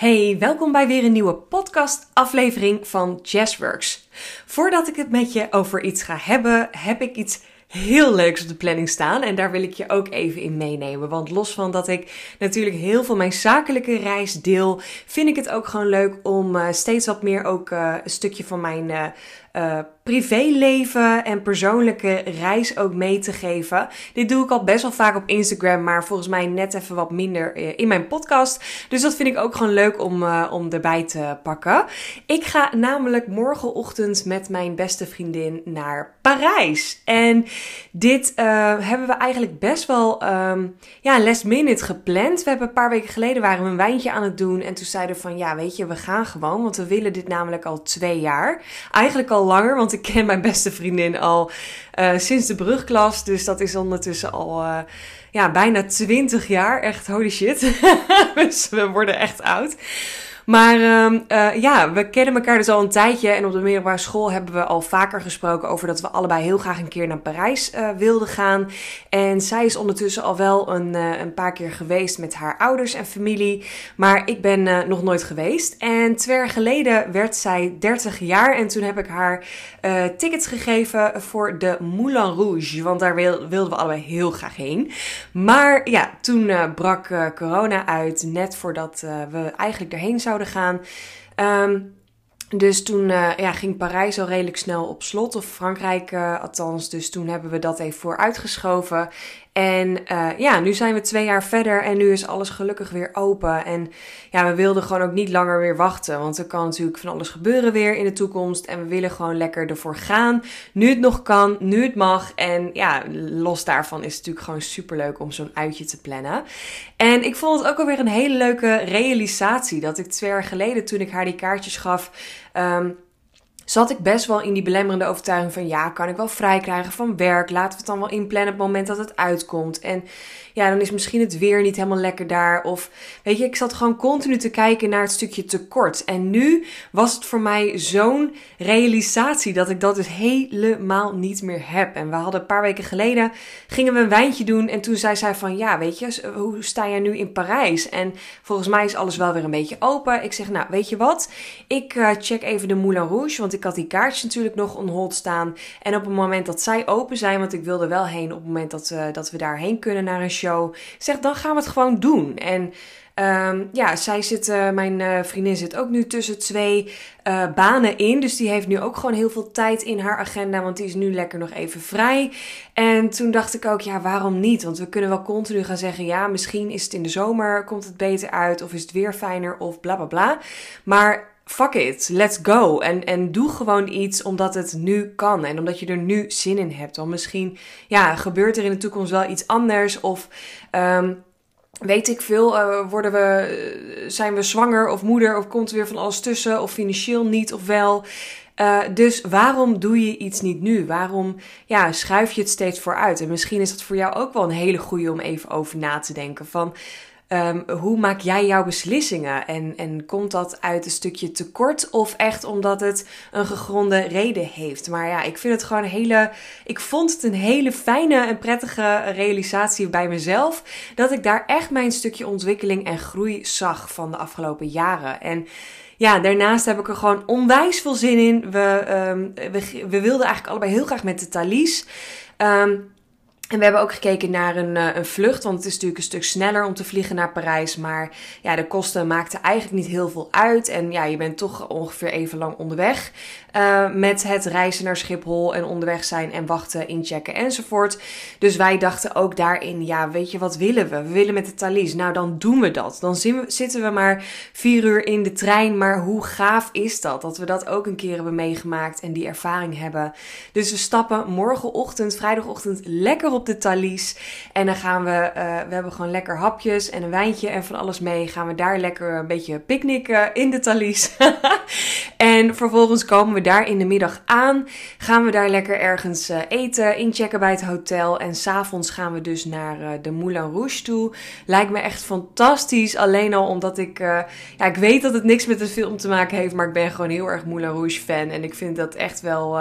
Hey, welkom bij weer een nieuwe podcast-aflevering van Jazzworks. Voordat ik het met je over iets ga hebben, heb ik iets heel leuks op de planning staan. En daar wil ik je ook even in meenemen. Want los van dat ik natuurlijk heel veel mijn zakelijke reis deel, vind ik het ook gewoon leuk om uh, steeds wat meer ook uh, een stukje van mijn uh, privéleven en persoonlijke reis ook mee te geven. Dit doe ik al best wel vaak op Instagram, maar volgens mij net even wat minder eh, in mijn podcast. Dus dat vind ik ook gewoon leuk om, uh, om erbij te pakken. Ik ga namelijk morgenochtend met mijn beste vriendin naar Parijs. En dit hebben we eigenlijk best wel um, ja, last minute gepland. We hebben een paar weken geleden waren we een wijntje aan het doen. En toen zeiden we van ja, weet je, we gaan gewoon. Want we willen dit namelijk al twee jaar. Eigenlijk al langer, want ik ken mijn beste vriendin al uh, sinds de brugklas. Dus dat is ondertussen al uh, ja, bijna 20 jaar. Echt holy shit. dus we worden echt oud. Maar uh, uh, ja, we kennen elkaar dus al een tijdje. En op de middelbare school hebben we al vaker gesproken over dat we allebei heel graag een keer naar Parijs uh, wilden gaan. En zij is ondertussen al wel een, uh, een paar keer geweest met haar ouders en familie. Maar ik ben nog nooit geweest. En twee jaar geleden werd zij 30 jaar. En toen heb ik haar tickets gegeven voor de Moulin Rouge. Want daar wil, wilden we allebei heel graag heen. Maar ja, toen brak corona uit. Net voordat we eigenlijk erheen zouden gaan. Um, dus toen uh, ja, ging Parijs al redelijk snel op slot, of Frankrijk uh, althans. Dus toen hebben we dat even vooruitgeschoven. En uh, ja, nu zijn we twee jaar verder en nu is alles gelukkig weer open. En ja, we wilden gewoon ook niet langer weer wachten. Want er kan natuurlijk van alles gebeuren weer in de toekomst. En we willen gewoon lekker ervoor gaan. Nu het nog kan, nu het mag. En ja, los daarvan is het natuurlijk gewoon super leuk om zo'n uitje te plannen. En ik vond het ook alweer een hele leuke realisatie. Dat ik twee jaar geleden, toen ik haar die kaartjes gaf. Um, zat ik best wel in die belemmerende overtuiging van ja, kan ik wel vrij krijgen van werk? Laten we het dan wel inplannen op het moment dat het uitkomt. En ja, dan is misschien het weer niet helemaal lekker daar. Of weet je, ik zat gewoon continu te kijken naar het stukje tekort. En nu was het voor mij zo'n realisatie dat ik dat dus helemaal niet meer heb. En we hadden een paar weken geleden, gingen we een wijntje doen. En toen zei zij van, ja, weet je, hoe sta jij nu in Parijs? En volgens mij is alles wel weer een beetje open. Ik zeg, nou, weet je wat? Ik uh, check even de Moulin Rouge, want ik had die kaartjes natuurlijk nog on hold staan. En op het moment dat zij open zijn, want ik wilde wel heen op het moment dat, uh, dat we daarheen kunnen naar een show. Zeg, dan gaan we het gewoon doen. En um, ja, zij zit, uh, mijn uh, vriendin zit ook nu tussen twee banen in. Dus die heeft nu ook gewoon heel veel tijd in haar agenda. Want die is nu lekker nog even vrij. En toen dacht ik ook, ja, waarom niet? Want we kunnen wel continu gaan zeggen, ja, misschien is het in de zomer, komt het beter uit. Of is het weer fijner, of bla bla bla. Maar fuck it, let's go. En, en doe gewoon iets omdat het nu kan en omdat je er nu zin in hebt. Want misschien ja, gebeurt er in de toekomst wel iets anders of... Um, weet ik veel, uh, worden we, zijn we zwanger of moeder of komt er weer van alles tussen of financieel niet of wel. Uh, dus waarom doe je iets niet nu? Waarom ja, schuif je het steeds vooruit? En misschien is dat voor jou ook wel een hele goede om even over na te denken. Van Um, hoe maak jij jouw beslissingen? En, en komt dat uit een stukje tekort of echt omdat het een gegronde reden heeft? Maar ja, ik vind het gewoon een hele. Ik vond het een hele fijne en prettige realisatie bij mezelf. Dat ik daar echt mijn stukje ontwikkeling en groei zag van de afgelopen jaren. En ja, daarnaast heb ik er gewoon onwijs veel zin in. We, um, we, we wilden eigenlijk allebei heel graag met de Thalys. Um, en we hebben ook gekeken naar een, uh, een vlucht, want het is natuurlijk een stuk sneller om te vliegen naar Parijs. Maar ja, de kosten maakten eigenlijk niet heel veel uit. En ja, je bent toch ongeveer even lang onderweg uh, met het reizen naar Schiphol en onderweg zijn en wachten, inchecken enzovoort. Dus wij dachten ook daarin, ja, weet je wat willen we? We willen met de Thalys. Nou, dan doen we dat. Dan zitten we maar vier uur in de trein. Maar hoe gaaf is dat? Dat we dat ook een keer hebben meegemaakt en die ervaring hebben. Dus we stappen morgenochtend, vrijdagochtend, lekker op de Thalys. En dan gaan we, uh, we hebben gewoon lekker hapjes en een wijntje en van alles mee. Gaan we daar lekker een beetje picknicken in de Thalys. en vervolgens komen we daar in de middag aan. Gaan we daar lekker ergens uh, eten, inchecken bij het hotel. En s'avonds gaan we dus naar uh, de Moulin Rouge toe. Lijkt me echt fantastisch. Alleen al omdat ik, ja, ik weet dat het niks met de film te maken heeft. Maar ik ben gewoon heel erg Moulin Rouge fan. En ik vind dat echt wel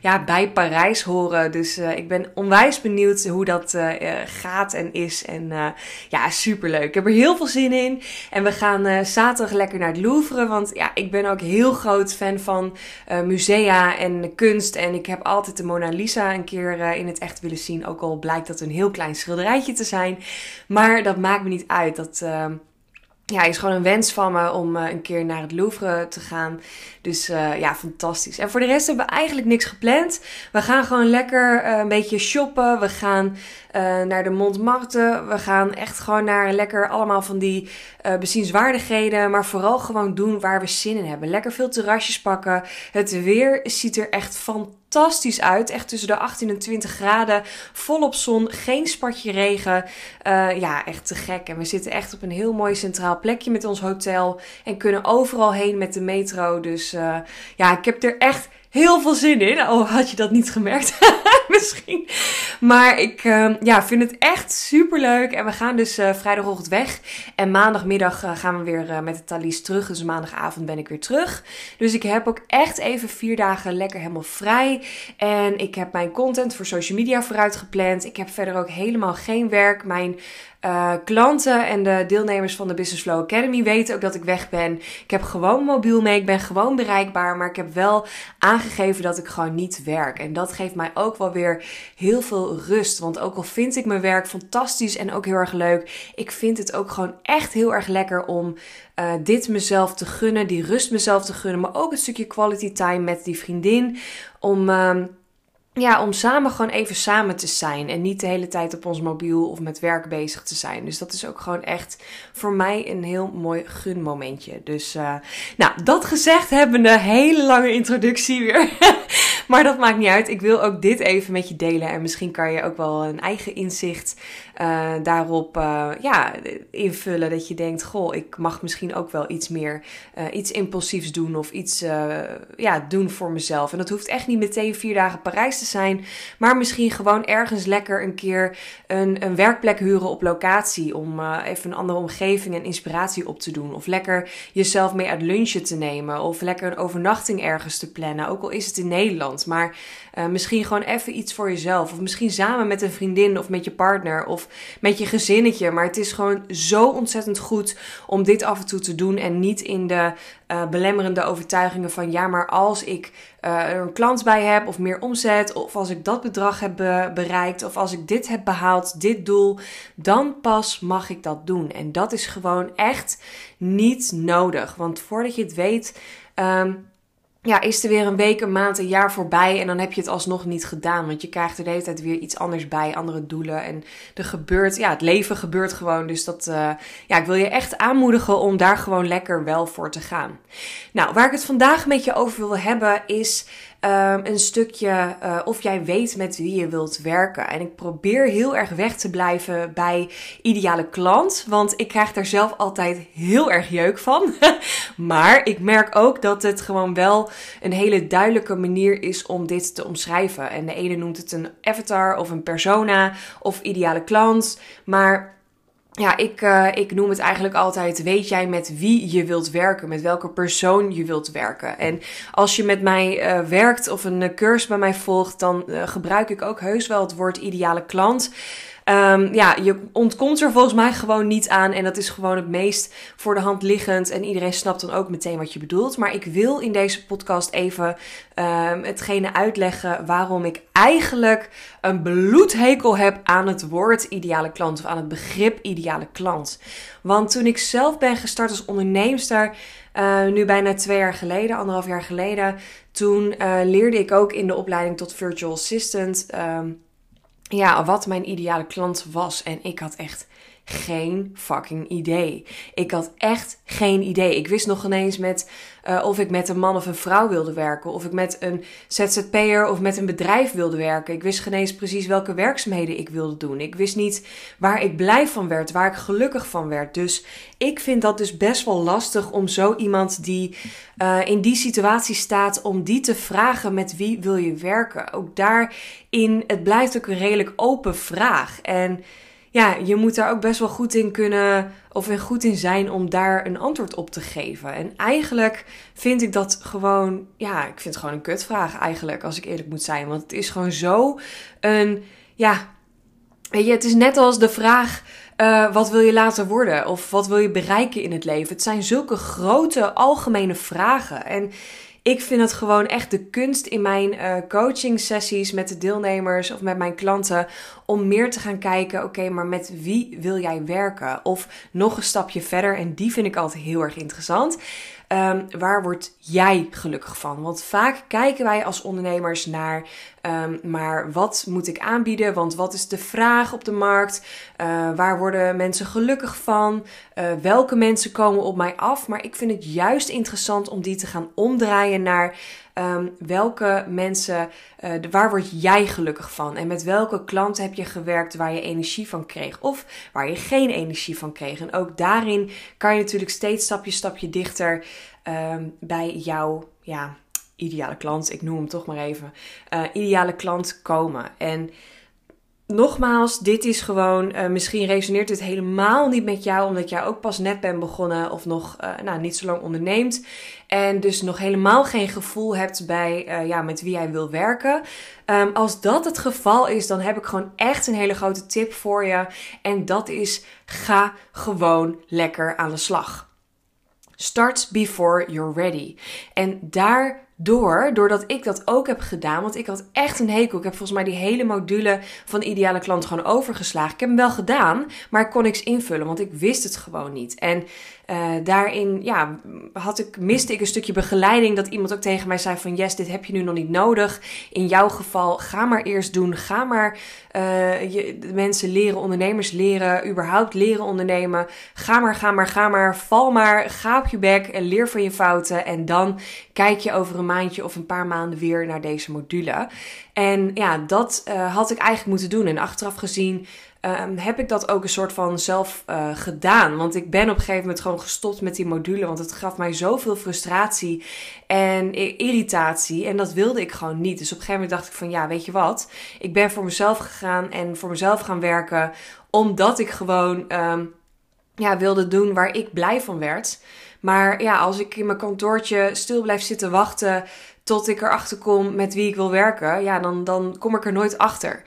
ja, bij Parijs horen. Dus ik ben onwijs benieuwd benieuwd hoe dat gaat en is. En ja, superleuk. Ik heb er heel veel zin in. En we gaan zaterdag lekker naar het Louvre. Want ja, ik ben ook heel groot fan van musea en kunst. En ik heb altijd de Mona Lisa een keer in het echt willen zien. Ook al blijkt dat een heel klein schilderijtje te zijn. Maar dat maakt me niet uit. Dat ja, is gewoon een wens van me om uh, een keer naar het Louvre te gaan. Dus uh, ja, fantastisch. En voor de rest hebben we eigenlijk niks gepland. We gaan gewoon lekker uh, een beetje shoppen. We gaan naar de Montmartre. We gaan echt gewoon naar lekker allemaal van die bezienswaardigheden. Maar vooral gewoon doen waar we zin in hebben. Lekker veel terrasjes pakken. Het weer ziet er echt fantastisch fantastisch uit. Echt tussen de 18 en 20 graden. Volop zon. Geen spatje regen. Uh, ja, echt te gek. En we zitten echt op een heel mooi centraal plekje met ons hotel. En kunnen overal heen met de metro. Dus uh, ja, ik heb er echt heel veel zin in. Oh, had je dat niet gemerkt? Misschien. Maar ik uh, ja, vind het echt super leuk. En we gaan dus uh, vrijdagochtend weg. En maandagmiddag uh, gaan we weer met de Thalys terug. Dus maandagavond ben ik weer terug. Dus ik heb ook echt even vier dagen lekker helemaal vrij. En ik heb mijn content voor social media vooruit gepland. Ik heb verder ook helemaal geen werk. Mijn uh, klanten en de deelnemers van de Business Flow Academy weten ook dat ik weg ben. Ik heb gewoon mobiel mee, ik ben gewoon bereikbaar, maar ik heb wel aangegeven dat ik gewoon niet werk. En dat geeft mij ook wel weer heel veel rust. Want ook al vind ik mijn werk fantastisch en ook heel erg leuk, ik vind het ook gewoon echt heel erg lekker om uh, dit mezelf te gunnen, die rust mezelf te gunnen, maar ook een stukje quality time met die vriendin. Om. Uh, ja, om samen gewoon even samen te zijn. En niet de hele tijd op ons mobiel of met werk bezig te zijn. Dus dat is ook gewoon echt voor mij een heel mooi gunmomentje. Dus, uh, nou, dat gezegd hebben een hele lange introductie weer. maar dat maakt niet uit. Ik wil ook dit even met je delen. En misschien kan je ook wel een eigen inzicht uh, daarop uh, ja, invullen. Dat je denkt, goh, ik mag misschien ook wel iets meer, uh, iets impulsiefs doen. Of iets ja, doen voor mezelf. En dat hoeft echt niet meteen vier dagen Parijs te zijn. Maar misschien gewoon ergens lekker een keer een, een werkplek huren op locatie. Om even een andere omgeving en inspiratie op te doen. Of lekker jezelf mee uit lunchen te nemen. Of lekker een overnachting ergens te plannen. Ook al is het in Nederland. Maar misschien gewoon even iets voor jezelf. Of misschien samen met een vriendin of met je partner. Of met je gezinnetje. Maar het is gewoon zo ontzettend goed om dit af en toe te doen. En niet in de uh, belemmerende overtuigingen van ja, maar als ik uh, er een klant bij heb of meer omzet. Of als ik dat bedrag heb bereikt. Of als ik dit heb behaald, dit doel. Dan pas mag ik dat doen. En dat is gewoon echt niet nodig. Want voordat je het weet. Um, ja, is er weer een week, een maand, een jaar voorbij en dan heb je het alsnog niet gedaan. Want je krijgt er de hele tijd weer iets anders bij, andere doelen. En er gebeurt, ja, het leven gebeurt gewoon. Dus dat, uh, ja, ik wil je echt aanmoedigen om daar gewoon lekker wel voor te gaan. Nou, waar ik het vandaag met je over wil hebben is um, een stukje uh, of jij weet met wie je wilt werken. En ik probeer heel erg weg te blijven bij ideale klant, want ik krijg daar zelf altijd heel erg jeuk van. maar ik merk ook dat het gewoon wel een hele duidelijke manier is om dit te omschrijven. En de ene noemt het een avatar of een persona of ideale klant, maar ja, ik, uh, ik noem het eigenlijk altijd: weet jij met wie je wilt werken, met welke persoon je wilt werken. En als je met mij uh, werkt of een cursus bij mij volgt, dan gebruik ik ook heus wel het woord ideale klant. Um, ja, je ontkomt er volgens mij gewoon niet aan. En dat is gewoon het meest voor de hand liggend. En iedereen snapt dan ook meteen wat je bedoelt. Maar ik wil in deze podcast even um, hetgene uitleggen waarom ik eigenlijk een bloedhekel heb aan het woord ideale klant. Of aan het begrip ideale klant. Want toen ik zelf ben gestart als onderneemster. Uh, nu bijna twee jaar geleden, anderhalf jaar geleden. Toen uh, leerde ik ook in de opleiding tot virtual assistant. Um, ja, wat mijn ideale klant was. En ik had echt geen fucking idee. Ik had echt geen idee. Ik wist nog ineens met uh, of ik met een man of een vrouw wilde werken. Of ik met een ZZP'er of met een bedrijf wilde werken. Ik wist geen eens precies welke werkzaamheden ik wilde doen. Ik wist niet waar ik blij van werd, waar ik gelukkig van werd. Dus ik vind dat dus best wel lastig om zo iemand die uh, in die situatie staat, om die te vragen met wie wil je werken. Ook daarin, het blijft ook een redelijk open vraag. En ja, je moet daar ook best wel goed in kunnen of er goed in zijn om daar een antwoord op te geven. En eigenlijk vind ik dat gewoon, ja, ik vind het gewoon een kutvraag eigenlijk, als ik eerlijk moet zijn. Want het is gewoon zo een, ja, Weet je, het is net als de vraag: uh, wat wil je later worden? Of wat wil je bereiken in het leven? Het zijn zulke grote, algemene vragen. En ik vind het gewoon echt de kunst in mijn uh, coaching sessies met de deelnemers of met mijn klanten om meer te gaan kijken, oké, maar met wie wil jij werken? Of nog een stapje verder, en die vind ik altijd heel erg interessant. Um, waar word jij gelukkig van? Want vaak kijken wij als ondernemers naar, um, maar wat moet ik aanbieden? Want wat is de vraag op de markt? Uh, waar worden mensen gelukkig van? Uh, welke mensen komen op mij af? Maar ik vind het juist interessant om die te gaan omdraaien naar um, welke mensen, uh, waar word jij gelukkig van? En met welke klanten heb je gewerkt waar je energie van kreeg? Of waar je geen energie van kreeg? En ook daarin kan je natuurlijk steeds stapje, stapje dichter um, bij jouw ja, ideale klant, ik noem hem toch maar even, uh, ideale klant komen. En nogmaals, dit is gewoon, uh, misschien resoneert dit helemaal niet met jou, omdat jij ook pas net bent begonnen of nog uh, nou, niet zo lang onderneemt. En dus nog helemaal geen gevoel hebt bij uh, ja, met wie jij wil werken. Um, als dat het geval is, dan heb ik gewoon echt een hele grote tip voor je. En dat is: ga gewoon lekker aan de slag. Start before you're ready. En daardoor, doordat ik dat ook heb gedaan, want ik had echt een hekel. Ik heb volgens mij die hele module van ideale klant gewoon overgeslagen. Ik heb hem wel gedaan, maar ik kon niks invullen, want ik wist het gewoon niet. En uh, daarin ja, had ik, miste ik een stukje begeleiding. Dat iemand ook tegen mij zei van... Yes, dit heb je nu nog niet nodig. In jouw geval, ga maar eerst doen. Ga maar uh, je, de mensen leren, ondernemers leren. Überhaupt leren ondernemen. Ga maar, ga maar, ga maar. Val maar, ga op je bek en leer van je fouten. En dan kijk je over een maandje of een paar maanden weer naar deze module. En ja, dat uh, had ik eigenlijk moeten doen. En achteraf gezien um, heb ik dat ook een soort van zelf uh, gedaan. Want ik ben op een gegeven moment gewoon gestopt met die module. Want het gaf mij zoveel frustratie en irritatie. En dat wilde ik gewoon niet. Dus op een gegeven moment dacht ik van ja, weet je wat? Ik ben voor mezelf gegaan en voor mezelf gaan werken. Omdat ik gewoon um, ja, wilde doen waar ik blij van werd. Maar ja, als ik in mijn kantoortje stil blijf zitten wachten tot ik erachter kom met wie ik wil werken, ja, dan, dan kom ik er nooit achter.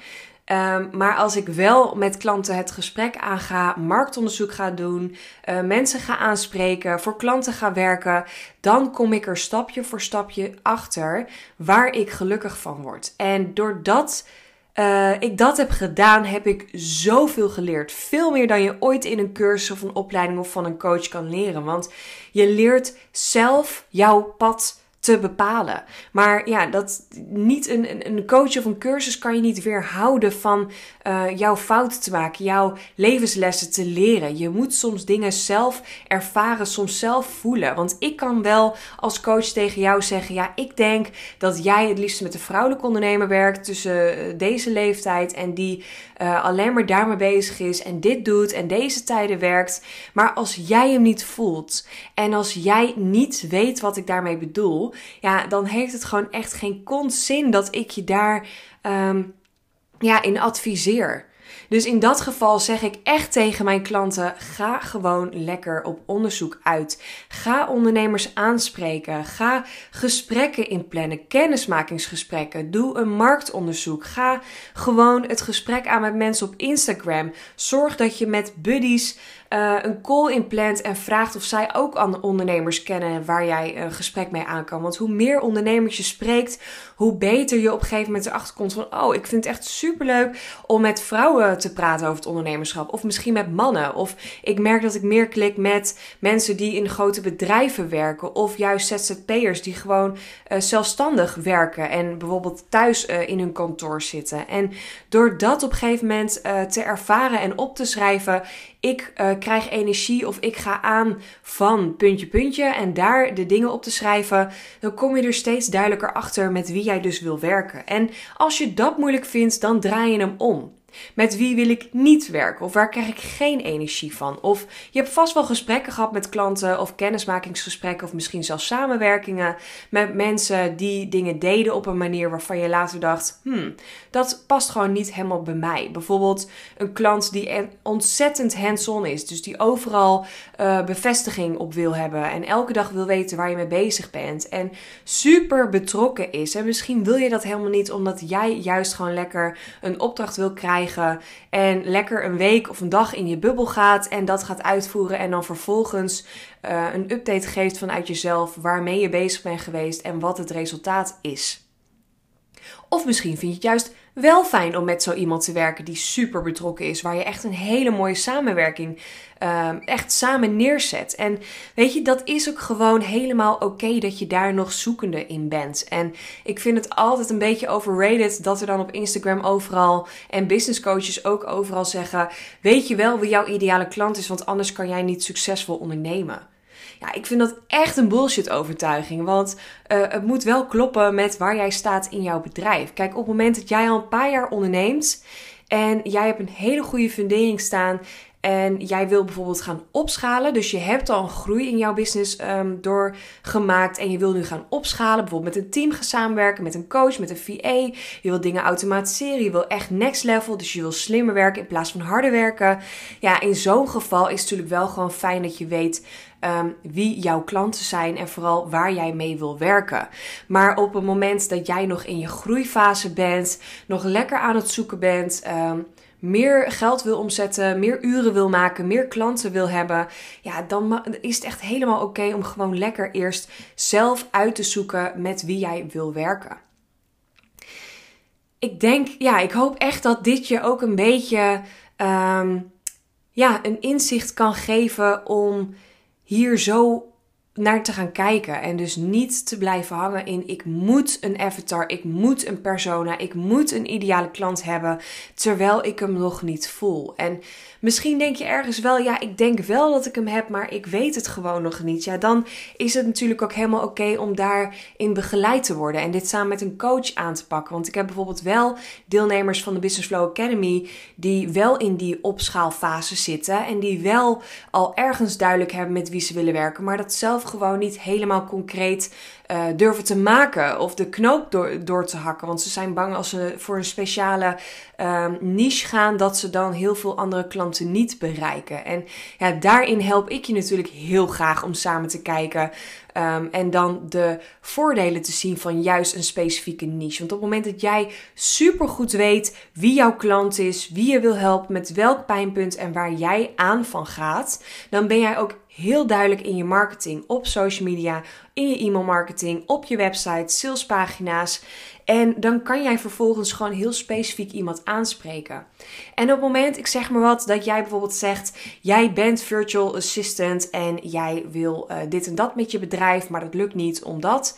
Um, maar als ik wel met klanten het gesprek aanga, marktonderzoek ga doen, uh, mensen ga aanspreken, voor klanten ga werken, dan kom ik er stapje voor stapje achter waar ik gelukkig van word. En doordat uh, ik dat heb gedaan, heb ik zoveel geleerd. Veel meer dan je ooit in een cursus of een opleiding of van een coach kan leren. Want je leert zelf jouw pad te bepalen. Maar ja, dat niet een, een coach of een cursus kan je niet weerhouden van uh, jouw fouten te maken, jouw levenslessen te leren. Je moet soms dingen zelf ervaren, soms zelf voelen. Want ik kan wel als coach tegen jou zeggen: ja, ik denk dat jij het liefst met een vrouwelijke ondernemer werkt tussen eh, deze leeftijd en die uh, alleen maar daarmee bezig is en dit doet en deze tijden werkt. Maar als jij hem niet voelt en als jij niet weet wat ik daarmee bedoel, ja, dan heeft het gewoon echt geen kont zin dat ik je daar um, ja, in adviseer. Dus in dat geval zeg ik echt tegen mijn klanten: ga gewoon lekker op onderzoek uit. Ga ondernemers aanspreken. Ga gesprekken inplannen, kennismakingsgesprekken. Doe een marktonderzoek. Ga gewoon het gesprek aan met mensen op Instagram. Zorg dat je met buddies uh, een call inplant en vraagt of zij ook aan ondernemers kennen waar jij een gesprek mee aan kan. Want hoe meer ondernemers je spreekt, hoe beter je op een gegeven moment erachter komt van: oh, ik vind het echt superleuk om met vrouwen te praten over het ondernemerschap. Of misschien met mannen. Of ik merk dat ik meer klik met mensen die in grote bedrijven werken. Of juist ZZP'ers die gewoon uh, zelfstandig werken en bijvoorbeeld thuis uh, in hun kantoor zitten. En door dat op een gegeven moment te ervaren en op te schrijven, ik krijg energie of ik ga aan van puntje puntje en daar de dingen op te schrijven, dan kom je er steeds duidelijker achter met wie jij dus wil werken. En als je dat moeilijk vindt, dan draai je hem om. Met wie wil ik niet werken? Of waar krijg ik geen energie van? Of je hebt vast wel gesprekken gehad met klanten of kennismakingsgesprekken of misschien zelfs samenwerkingen met mensen die dingen deden op een manier waarvan je later dacht: hmm, dat past gewoon niet helemaal bij mij. Bijvoorbeeld een klant die ontzettend hands-on is, dus die overal uh, bevestiging op wil hebben en elke dag wil weten waar je mee bezig bent en super betrokken is. En misschien wil je dat helemaal niet omdat jij juist gewoon lekker een opdracht wil krijgen en lekker een week of een dag in je bubbel gaat en dat gaat uitvoeren en dan vervolgens uh, een update geeft vanuit jezelf waarmee je bezig bent geweest en wat het resultaat is. Of misschien vind je het juist wel fijn om met zo iemand te werken die super betrokken is, waar je echt een hele mooie samenwerking uh, echt samen neerzet. En weet je, dat is ook gewoon helemaal oké dat je daar nog zoekende in bent. En ik vind het altijd een beetje overrated dat er dan op Instagram overal en business coaches ook overal zeggen: Weet je wel wie jouw ideale klant is, want anders kan jij niet succesvol ondernemen. Ja, ik vind dat echt een bullshit overtuiging. Want uh, het moet wel kloppen met waar jij staat in jouw bedrijf. Kijk, op het moment dat jij al een paar jaar onderneemt en jij hebt een hele goede fundering staan en jij wil bijvoorbeeld gaan opschalen. Dus je hebt al een groei in jouw business um, doorgemaakt. En je wil nu gaan opschalen. Bijvoorbeeld met een team gaan samenwerken. Met een coach, met een VA. Je wil dingen automatiseren. Je wil echt next level. Dus je wil slimmer werken in plaats van harder werken. Ja, in zo'n geval is het natuurlijk wel gewoon fijn dat je weet. Um, wie jouw klanten zijn en vooral waar jij mee wil werken. Maar op het moment dat jij nog in je groeifase bent, nog lekker aan het zoeken bent, um, meer geld wil omzetten, meer uren wil maken, meer klanten wil hebben, ja, dan is het echt helemaal oké om gewoon lekker eerst zelf uit te zoeken met wie jij wil werken. Ik denk, ja, ik hoop echt dat dit je ook een beetje um, ja, een inzicht kan geven om hier zo naar te gaan kijken. En dus niet te blijven hangen in ik moet een avatar, ik moet een persona, ik moet een ideale klant hebben, terwijl ik hem nog niet voel. En misschien denk je ergens wel, ja, ik denk wel dat ik hem heb, maar ik weet het gewoon nog niet. Ja, dan is het natuurlijk ook helemaal oké om daarin begeleid te worden en dit samen met een coach aan te pakken. Want ik heb bijvoorbeeld wel deelnemers van de Business Flow Academy die wel in die opschaalfase zitten en die wel al ergens duidelijk hebben met wie ze willen werken, maar dat zelf gewoon niet helemaal concreet uh, durven te maken of de knoop door, door te hakken. Want ze zijn bang als ze voor een speciale uh, niche gaan, dat ze dan heel veel andere klanten niet bereiken. En ja, daarin help ik je natuurlijk heel graag om samen te kijken. Um, en dan de voordelen te zien van juist een specifieke niche. Want op het moment dat jij super goed weet wie jouw klant is, wie je wil helpen, met welk pijnpunt en waar jij aan van gaat, dan ben jij ook heel duidelijk in je marketing, op social media, in je e-mail marketing, op je website, salespagina's. En dan kan jij vervolgens gewoon heel specifiek iemand aanspreken. En op het moment, ik zeg maar wat, dat jij bijvoorbeeld zegt: jij bent virtual assistant en jij wil uh, dit en dat met je bedrijf, maar dat lukt niet omdat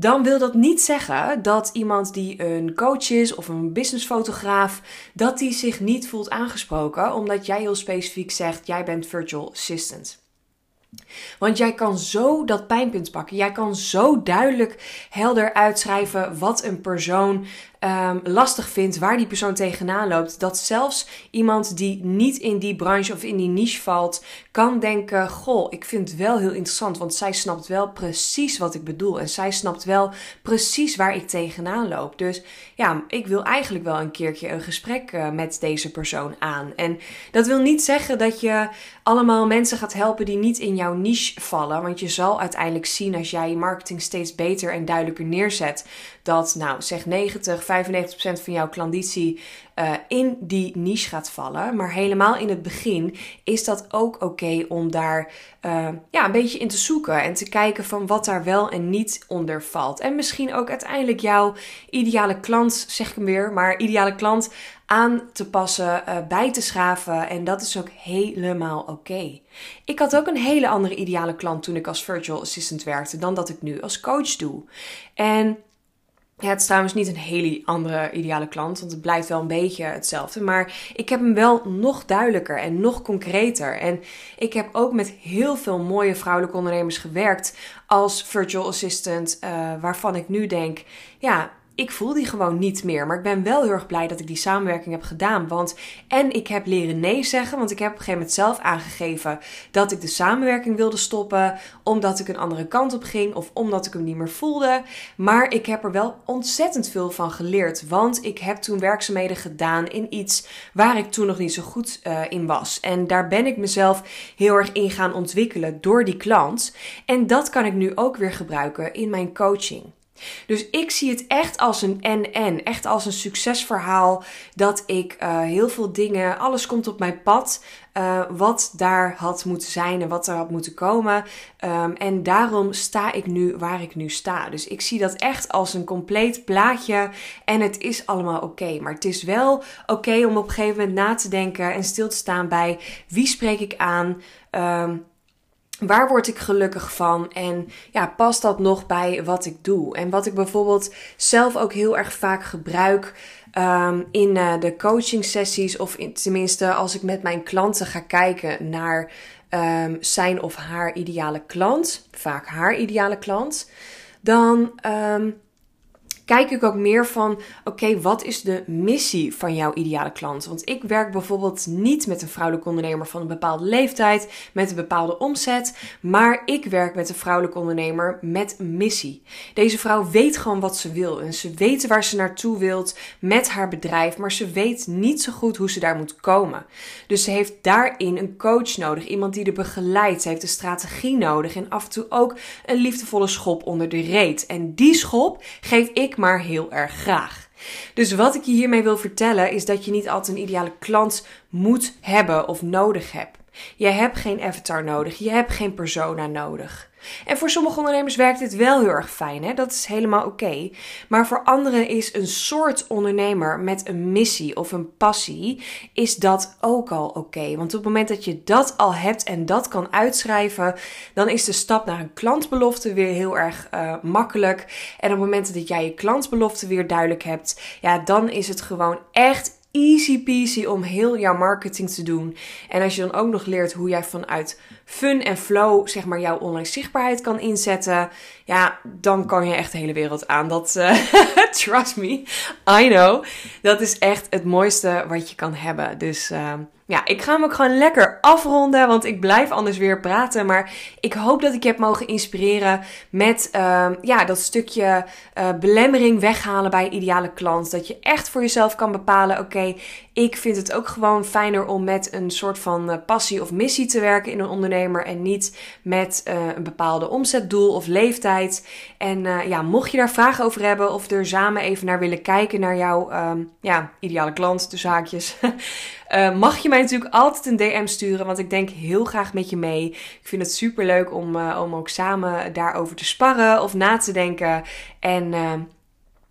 dan wil dat niet zeggen dat iemand die een coach is of een businessfotograaf, dat die zich niet voelt aangesproken, omdat jij heel specifiek zegt: jij bent virtual assistant. Want jij kan zo dat pijnpunt pakken. Jij kan zo duidelijk helder uitschrijven wat een persoon um, lastig vindt, waar die persoon tegenaan loopt. Dat zelfs iemand die niet in die branche of in die niche valt, kan denken: Goh, ik vind het wel heel interessant. Want zij snapt wel precies wat ik bedoel. En zij snapt wel precies waar ik tegenaan loop. Dus ja, ik wil eigenlijk wel een keertje een gesprek uh, met deze persoon aan. En dat wil niet zeggen dat je allemaal mensen gaat helpen die niet in jouw niche vallen. Want je zal uiteindelijk zien als jij je marketing steeds beter en duidelijker neerzet. Dat, nou, zeg 90, 95% van jouw klanditie uh, in die niche gaat vallen. Maar helemaal in het begin is dat ook oké om daar uh, ja, een beetje in te zoeken. En te kijken van wat daar wel en niet onder valt. En misschien ook uiteindelijk jouw ideale klant, zeg ik hem weer, maar ideale klant aan te passen, uh, bij te schaven. En dat is ook helemaal oké. Ik had ook een hele andere ideale klant toen ik als virtual assistant werkte dan dat ik nu als coach doe. En ja, het is trouwens niet een hele andere ideale klant, want het blijft wel een beetje hetzelfde. Maar ik heb hem wel nog duidelijker en nog concreter. En ik heb ook met heel veel mooie vrouwelijke ondernemers gewerkt als virtual assistant, uh, waarvan ik nu denk, ja, ik voel die gewoon niet meer. Maar ik ben wel heel erg blij dat ik die samenwerking heb gedaan. Want en ik heb leren nee zeggen. Want ik heb op een gegeven moment zelf aangegeven dat ik de samenwerking wilde stoppen. Omdat ik een andere kant op ging. Of omdat ik hem niet meer voelde. Maar ik heb er wel ontzettend veel van geleerd. Want ik heb toen werkzaamheden gedaan in iets waar ik toen nog niet zo goed uh, in was. En daar ben ik mezelf heel erg in gaan ontwikkelen door die klant. En dat kan ik nu ook weer gebruiken in mijn coaching. Dus ik zie het echt als een en-en. Echt als een succesverhaal. Dat ik uh, heel veel dingen, alles komt op mijn pad. Uh, wat daar had moeten zijn en wat er had moeten komen. Um, en daarom sta ik nu waar ik nu sta. Dus ik zie dat echt als een compleet plaatje. En het is allemaal oké. Maar het is wel oké om op een gegeven moment na te denken en stil te staan bij wie spreek ik aan. Um, Waar word ik gelukkig van? En ja, past dat nog bij wat ik doe? En wat ik bijvoorbeeld zelf ook heel erg vaak gebruik um, in uh, de coaching sessies, of in, tenminste als ik met mijn klanten ga kijken naar um, zijn of haar ideale klant, vaak haar ideale klant, dan um, kijk ik ook meer van: oké, wat is de missie van jouw ideale klant? Want ik werk bijvoorbeeld niet met een vrouwelijke ondernemer van een bepaalde leeftijd, met een bepaalde omzet, maar ik werk met een vrouwelijke ondernemer met een missie. Deze vrouw weet gewoon wat ze wil en ze weet waar ze naartoe wilt met haar bedrijf, maar ze weet niet zo goed hoe ze daar moet komen. Dus ze heeft daarin een coach nodig, iemand die er begeleidt. Ze heeft een strategie nodig en af en toe ook een liefdevolle schop onder de reet. En die schop geef ik maar heel erg graag. Dus wat ik je hiermee wil vertellen is dat je niet altijd een ideale klant moet hebben of nodig hebt. Je hebt geen avatar nodig, je hebt geen persona nodig. En voor sommige ondernemers werkt dit wel heel erg fijn, hè? dat is helemaal oké. Maar voor anderen is een soort ondernemer met een missie of een passie, is dat ook al oké. Want op het moment dat je dat al hebt en dat kan uitschrijven, dan is de stap naar een klantbelofte weer heel erg uh, makkelijk. En op het moment dat jij je klantbelofte weer duidelijk hebt, ja, dan is het gewoon echt easy peasy om heel jouw marketing te doen. En als je dan ook nog leert hoe jij vanuit fun en flow, zeg maar, jouw online zichtbaarheid kan inzetten, ja, dan kan je echt de hele wereld aan. Dat, uh, trust me, I know. Dat is echt het mooiste wat je kan hebben. Dus uh, ja, ik ga hem ook gewoon lekker afronden, want ik blijf anders weer praten. Maar ik hoop dat ik je heb mogen inspireren met uh, ja, dat stukje uh, belemmering weghalen bij ideale klant. Dat je echt voor jezelf kan bepalen, oké, ik vind het ook gewoon fijner om met een soort van uh, passie of missie te werken in een ondernemer. En niet met uh, een bepaalde omzetdoel of leeftijd. En ja, mocht je daar vragen over hebben of er samen even naar willen kijken naar jouw um, ja, ideale klant, de zaakjes. Mag je mij natuurlijk altijd een DM sturen, want ik denk heel graag met je mee. Ik vind het super leuk om, om ook samen daarover te sparren of na te denken. En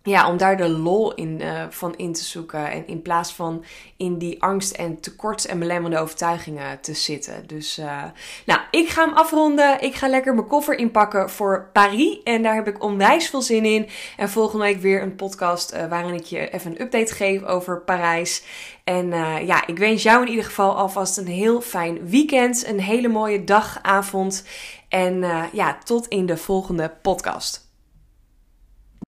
ja, om daar de lol in, uh, van in te zoeken. En in plaats van in die angst en tekort en belemmerende overtuigingen te zitten. Dus uh, nou, ik ga hem afronden. Ik ga lekker mijn koffer inpakken voor Paris. En daar heb ik onwijs veel zin in. En volgende week weer een podcast uh, waarin ik je even een update geef over Parijs. En ja, ik wens jou in ieder geval alvast een heel fijn weekend. Een hele mooie dag, avond. En ja, tot in de volgende podcast.